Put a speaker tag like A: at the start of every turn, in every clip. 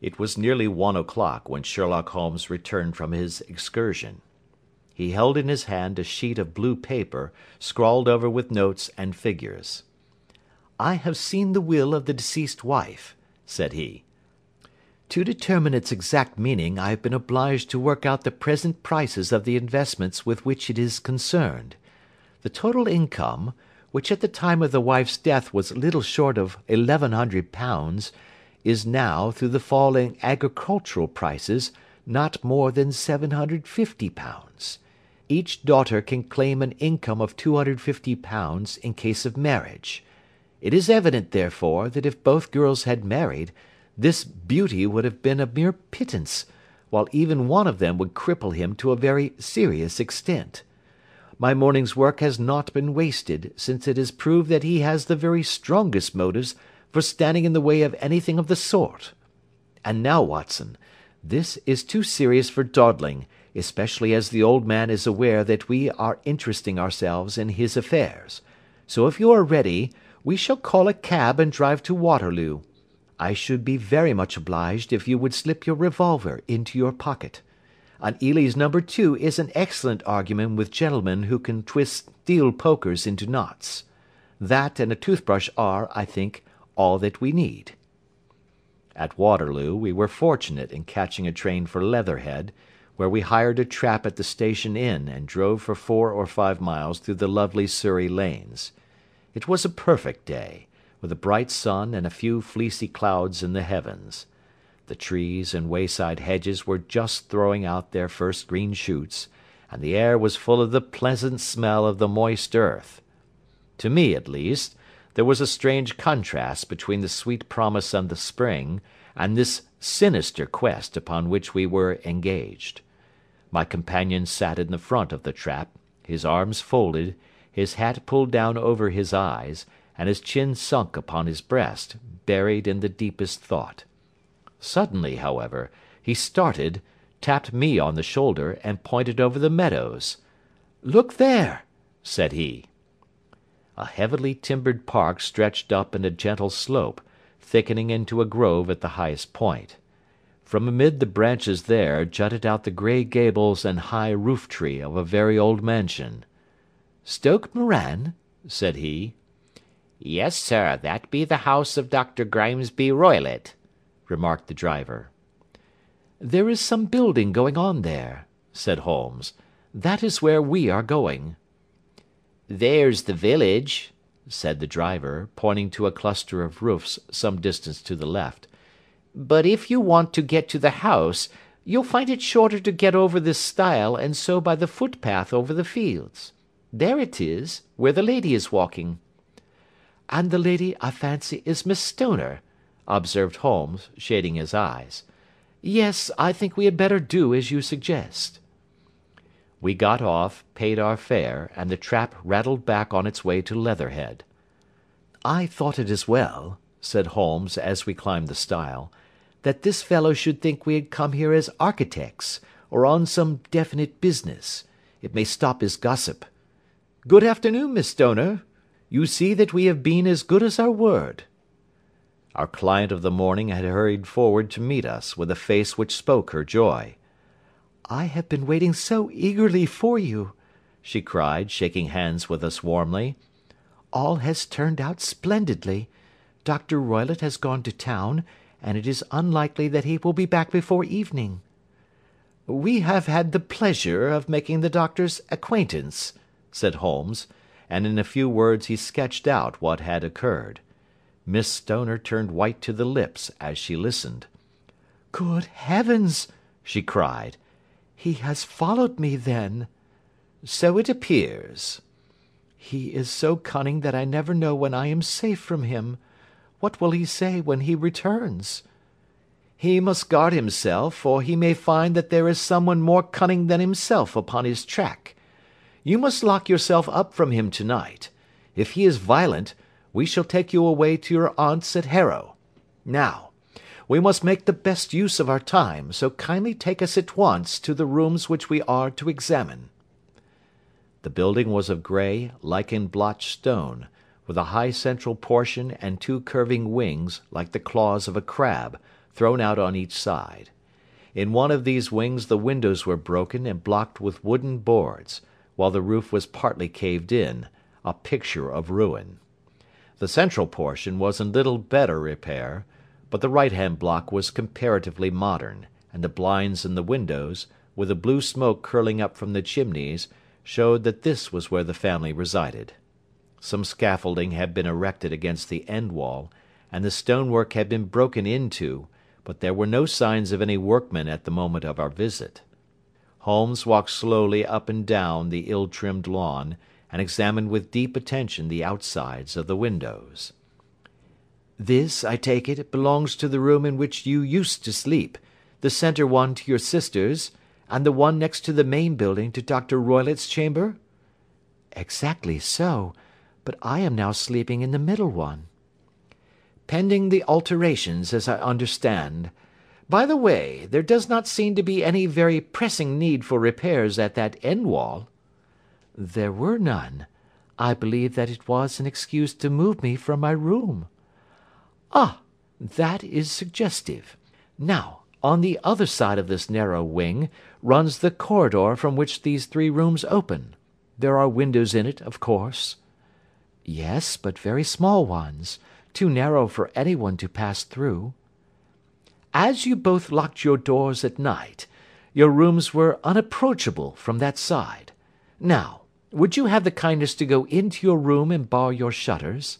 A: It was nearly one o'clock when Sherlock Holmes returned from his excursion. He held in his hand a sheet of blue paper scrawled over with notes and figures. "I have seen the will of the deceased wife," said he. "To determine its exact meaning I have been obliged to work out the present prices of the investments with which it is concerned. The total income which at the time of the wife's death was little short of £1100, is now, through the fall in agricultural prices, not more than £750. Each daughter can claim an income of £250 in case of marriage. It is evident, therefore, that if both girls had married, this beauty would have been a mere pittance, while even one of them would cripple him to a very serious extent. My morning's work has not been wasted, since it has proved that he has the very strongest motives for standing in the way of anything of the sort. And now, Watson, this is too serious for dawdling, especially as the old man is aware that we are interesting ourselves in his affairs. So if you are ready, we shall call a cab and drive to Waterloo. I should be very much obliged if you would slip your revolver into your pocket. An Eley's number two is an excellent argument with gentlemen who can twist steel pokers into knots. That and a toothbrush are, I think, all that we need. At Waterloo we were fortunate in catching a train for Leatherhead, where we hired a trap at the station inn and drove for four or five miles through the lovely Surrey lanes. It was a perfect day, with a bright sun and a few fleecy clouds in the heavens. The trees and wayside hedges were just throwing out their first green shoots, and the air was full of the pleasant smell of the moist earth. To me, at least, there was a strange contrast between the sweet promise of the spring and this sinister quest upon which we were engaged. My companion sat in the front of the trap, his arms folded, his hat pulled down over his eyes, and his chin sunk upon his breast, buried in the deepest thought. Suddenly, however, he started, tapped me on the shoulder, and pointed over the meadows. "Look there!" said he. A heavily timbered park stretched up in a gentle slope, thickening into a grove at the highest point. From amid the branches there jutted out the grey gables and high roof tree of a very old mansion. "Stoke Moran?" said he.
B: "Yes, sir, that be the house of Dr. Grimesby Roylott remarked the driver.
A: "There is some building going on there," said Holmes. "That is where we are going."
B: "There's the village," said the driver, pointing to a cluster of roofs some distance to the left. "But if you want to get to the house, you'll find it shorter to get over this stile and so by the footpath over the fields. There it is, where the lady is walking."
A: "And the lady, I fancy, is Miss Stoner observed Holmes, shading his eyes. "Yes, I think we had better do as you suggest." We got off, paid our fare, and the trap rattled back on its way to Leatherhead. "I thought it as well," said Holmes as we climbed the stile, "that this fellow should think we had come here as architects, or on some definite business. It may stop his gossip. Good afternoon, Miss Stoner. You see that we have been as good as our word. Our client of the morning had hurried forward to meet us, with a face which spoke her joy. "I have been waiting so eagerly for you," she cried, shaking hands with us warmly. "All has turned out splendidly. Dr. Roylott has gone to town, and it is unlikely that he will be back before evening." "We have had the pleasure of making the doctor's acquaintance," said Holmes, and in a few words he sketched out what had occurred. Miss Stoner turned white to the lips as she listened. "Good heavens!" she cried. "He has followed me, then?" "So it appears." "He is so cunning that I never know when I am safe from him. What will he say when he returns?" "He must guard himself, or he may find that there is someone more cunning than himself upon his track. You must lock yourself up from him to night. If he is violent we shall take you away to your aunt's at Harrow. Now, we must make the best use of our time, so kindly take us at once to the rooms which we are to examine." The building was of grey, lichen blotched stone, with a high central portion and two curving wings, like the claws of a crab, thrown out on each side. In one of these wings the windows were broken and blocked with wooden boards, while the roof was partly caved in, a picture of ruin. The central portion was in little better repair, but the right hand block was comparatively modern, and the blinds in the windows, with the blue smoke curling up from the chimneys, showed that this was where the family resided. Some scaffolding had been erected against the end wall, and the stonework had been broken into, but there were no signs of any workmen at the moment of our visit. Holmes walked slowly up and down the ill trimmed lawn, and examined with deep attention the outsides of the windows. "This, I take it, belongs to the room in which you used to sleep, the centre one to your sister's, and the one next to the main building to Dr. Roylott's chamber?" "Exactly so but I am now sleeping in the middle one." "Pending the alterations, as I understand. By the way, there does not seem to be any very pressing need for repairs at that end wall." "There were none. I believe that it was an excuse to move me from my room." "Ah! that is suggestive. Now, on the other side of this narrow wing runs the corridor from which these three rooms open. There are windows in it, of course. "Yes, but very small ones, too narrow for anyone to pass through." "As you both locked your doors at night, your rooms were unapproachable from that side. Now, would you have the kindness to go into your room and bar your shutters?"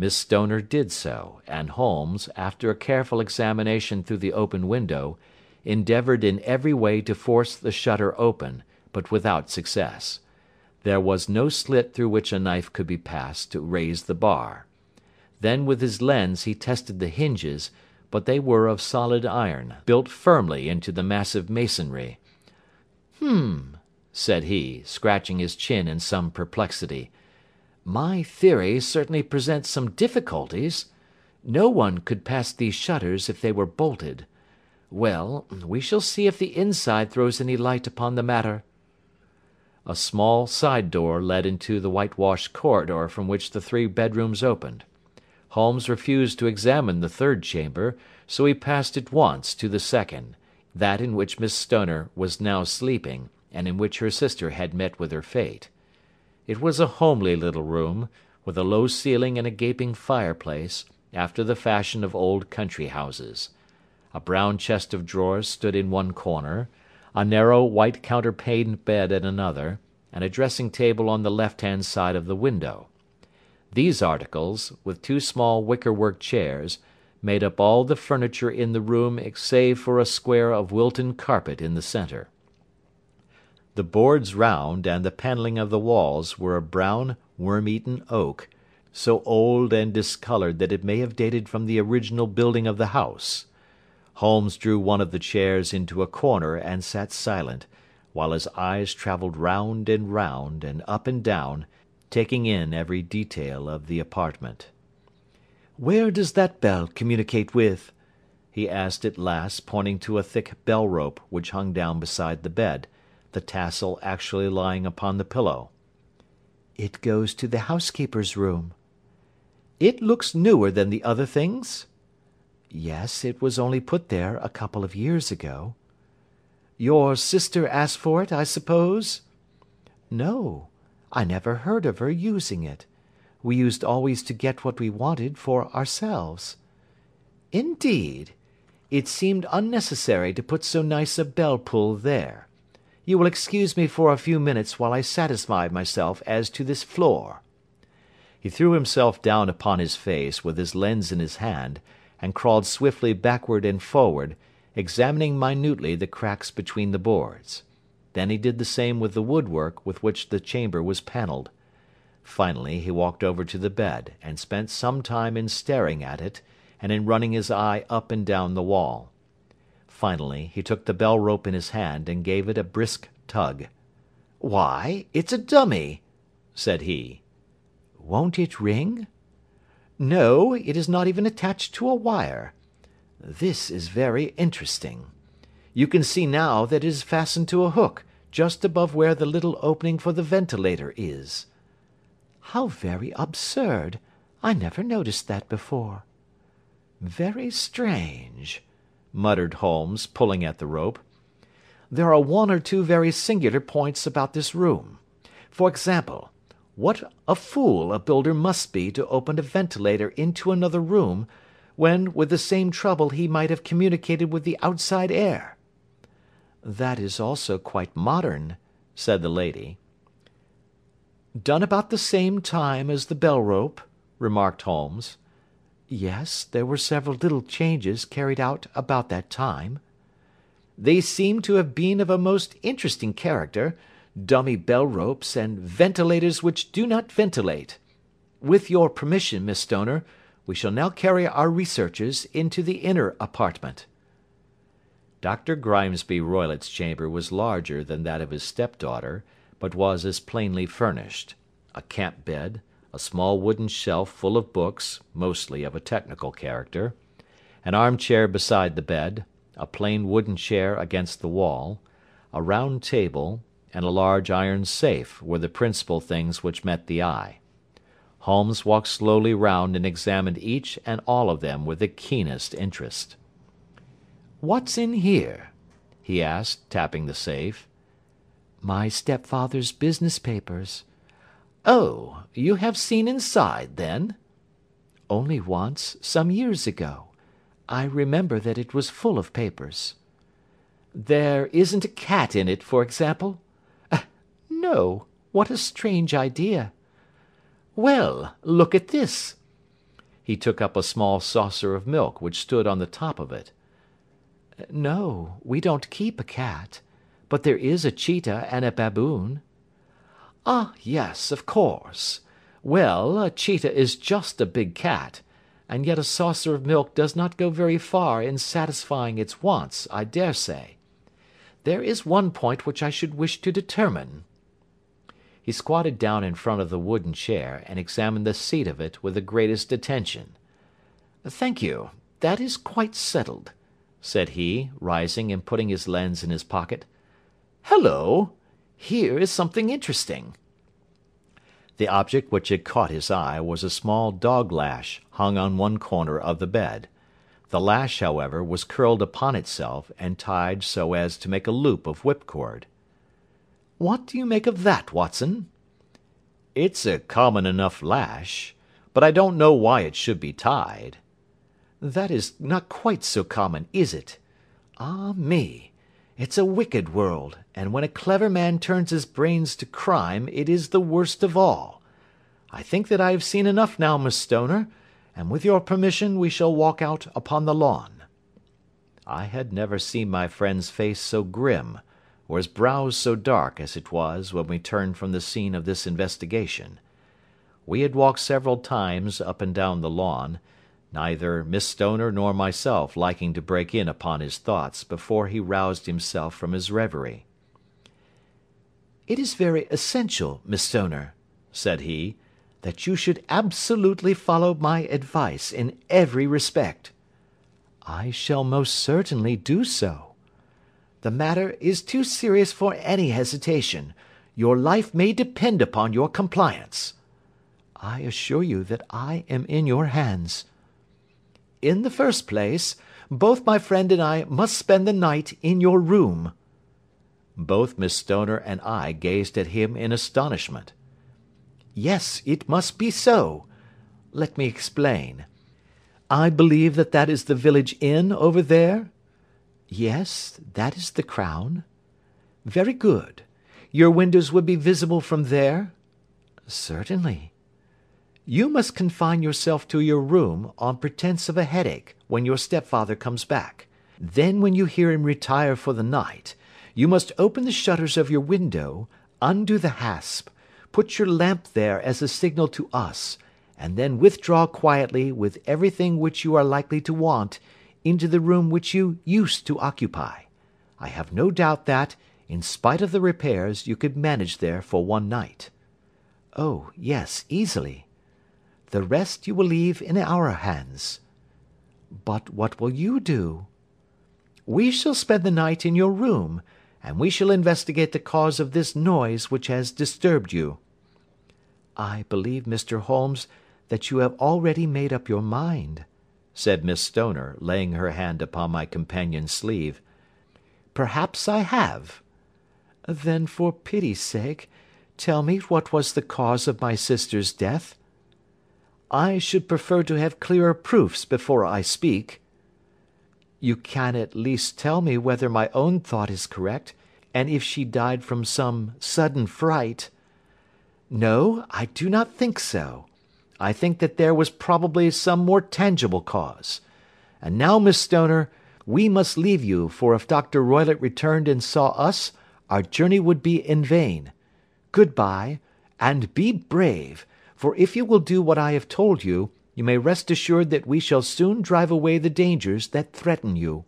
A: Miss Stoner did so, and Holmes, after a careful examination through the open window, endeavoured in every way to force the shutter open, but without success. There was no slit through which a knife could be passed to raise the bar. Then with his lens he tested the hinges, but they were of solid iron, built firmly into the massive masonry. "Hum!" said he, scratching his chin in some perplexity. "My theory certainly presents some difficulties. No one could pass these shutters if they were bolted. Well, we shall see if the inside throws any light upon the matter. A small side door led into the whitewashed corridor from which the three bedrooms opened. Holmes refused to examine the third chamber, so he passed at once to the second, that in which Miss Stoner was now sleeping, and in which her sister had met with her fate. It was a homely little room, with a low ceiling and a gaping fireplace, after the fashion of old country houses. A brown chest of drawers stood in one corner a narrow white counterpaned bed in another, and a dressing table on the left hand side of the window. These articles, with two small wickerwork chairs, made up all the furniture in the room save for a square of Wilton carpet in the centre. The boards round and the panelling of the walls were of brown, worm eaten oak, so old and discoloured that it may have dated from the original building of the house. Holmes drew one of the chairs into a corner and sat silent, while his eyes travelled round and round, and up and down, taking in every detail of the apartment. "Where does that bell communicate with?" he asked at last, pointing to a thick bell rope which hung down beside the bed, the tassel actually lying upon the pillow. "It goes to the housekeeper's room." "It looks newer than the other things?" "Yes, it was only put there a couple of years ago." "Your sister asked for it, I suppose?" "No. I never heard of her using it. We used always to get what we wanted for ourselves." "Indeed! It seemed unnecessary to put so nice a bell pull there. You will excuse me for a few minutes while I satisfy myself as to this floor." He threw himself down upon his face, with his lens in his hand and crawled swiftly backward and forward, examining minutely the cracks between the boards. Then he did the same with the woodwork with which the chamber was panelled. Finally he walked over to the bed, and spent some time in staring at it, and in running his eye up and down the wall. Finally he took the bell rope in his hand and gave it a brisk tug. "Why, it's a dummy!" said he. "Won't it ring?" "No, it is not even attached to a wire. This is very interesting. You can see now that it is fastened to a hook, just above where the little opening for the ventilator is." "How very absurd! I never noticed that before." "Very strange," muttered Holmes, pulling at the rope. "There are one or two very singular points about this room. For example, what a fool a builder must be to open a ventilator into another room, when with the same trouble he might have communicated with the outside air." "That is also quite modern," said the lady. "Done about the same time as the bell rope," remarked Holmes. "Yes, there were several little changes carried out about that time." "They seem to have been of a most interesting character, dummy bell ropes, and ventilators which do not ventilate. With your permission, Miss Stoner, we shall now carry our researches into the inner apartment." Dr. Grimesby Roylott's chamber was larger than that of his stepdaughter, but was as plainly furnished. A camp bed, a small wooden shelf full of books, mostly of a technical character, an armchair beside the bed, a plain wooden chair against the wall, a round table, and a large iron safe were the principal things which met the eye. Holmes walked slowly round and examined each and all of them with the keenest interest. "What's in here?" he asked, tapping the safe. "My stepfather's business papers." "Oh, you have seen inside, then?" "Only once, some years ago. I remember that it was full of papers." "There isn't a cat in it, for example?" Ah, "No. What a strange idea!" "Well, look at this." He took up a small saucer of milk which stood on the top of it. "No, we don't keep a cat. But there is a cheetah and a baboon." "Ah, yes, of course. Well, a cheetah is just a big cat, and yet a saucer of milk does not go very far in satisfying its wants, I dare say. There is one point which I should wish to determine." He squatted down in front of the wooden chair, and examined the seat of it with the greatest attention. "Thank you. That is quite settled said he, rising and putting his lens in his pocket. "Hallo! Here is something interesting." The object which had caught his eye was a small dog lash hung on one corner of the bed. The lash, however, was curled upon itself, and tied so as to make a loop of whipcord. "What do you make of that, Watson?" "It's a common enough lash. But I don't know why it should be tied. That is not quite so common, is it? Ah me! It's a wicked world, and when a clever man turns his brains to crime it is the worst of all. I think that I have seen enough now, Miss Stoner, and with your permission we shall walk out upon the lawn." I had never seen my friend's face so grim, or his brows so dark as it was when we turned from the scene of this investigation. We had walked several times up and down the lawn neither Miss Stoner nor myself liking to break in upon his thoughts before he roused himself from his reverie. "It is very essential, Miss Stoner," said he, "that you should absolutely follow my advice in every respect." "I shall most certainly do so." "The matter is too serious for any hesitation. Your life may depend upon your compliance." "I assure you that I am in your hands." In the first place, both my friend and I must spend the night in your room." Both Miss Stoner and I gazed at him in astonishment. "Yes, it must be so. Let me explain. I believe that that is the village inn over there?" "Yes, that is the Crown." "Very good. Your windows would be visible from there?" "Certainly. You must confine yourself to your room, on pretence of a headache, when your stepfather comes back. Then when you hear him retire for the night, you must open the shutters of your window, undo the hasp, put your lamp there as a signal to us, and then withdraw quietly with everything which you are likely to want into the room which you used to occupy. I have no doubt that, in spite of the repairs, you could manage there for one night." "Oh, yes, easily. The rest you will leave in our hands." "But what will you do?" "We shall spend the night in your room, and we shall investigate the cause of this noise which has disturbed you." "I believe, Mr. Holmes, that you have already made up your mind," said Miss Stoner, laying her hand upon my companion's sleeve.
B: "Perhaps I have." "Then, for pity's sake, tell me what was the cause of my sister's death?" "I should prefer to have clearer proofs before I speak." "You can at least tell me whether my own thought is correct, and if she died from some sudden fright." "No, I do not think so. I think that there was probably some more tangible cause. And now, Miss Stoner, we must leave you, for if Dr. Roylott returned and saw us, our journey would be in vain. Good bye, and be brave, for if you will do what I have told you, you may rest assured that we shall soon drive away the dangers that threaten you."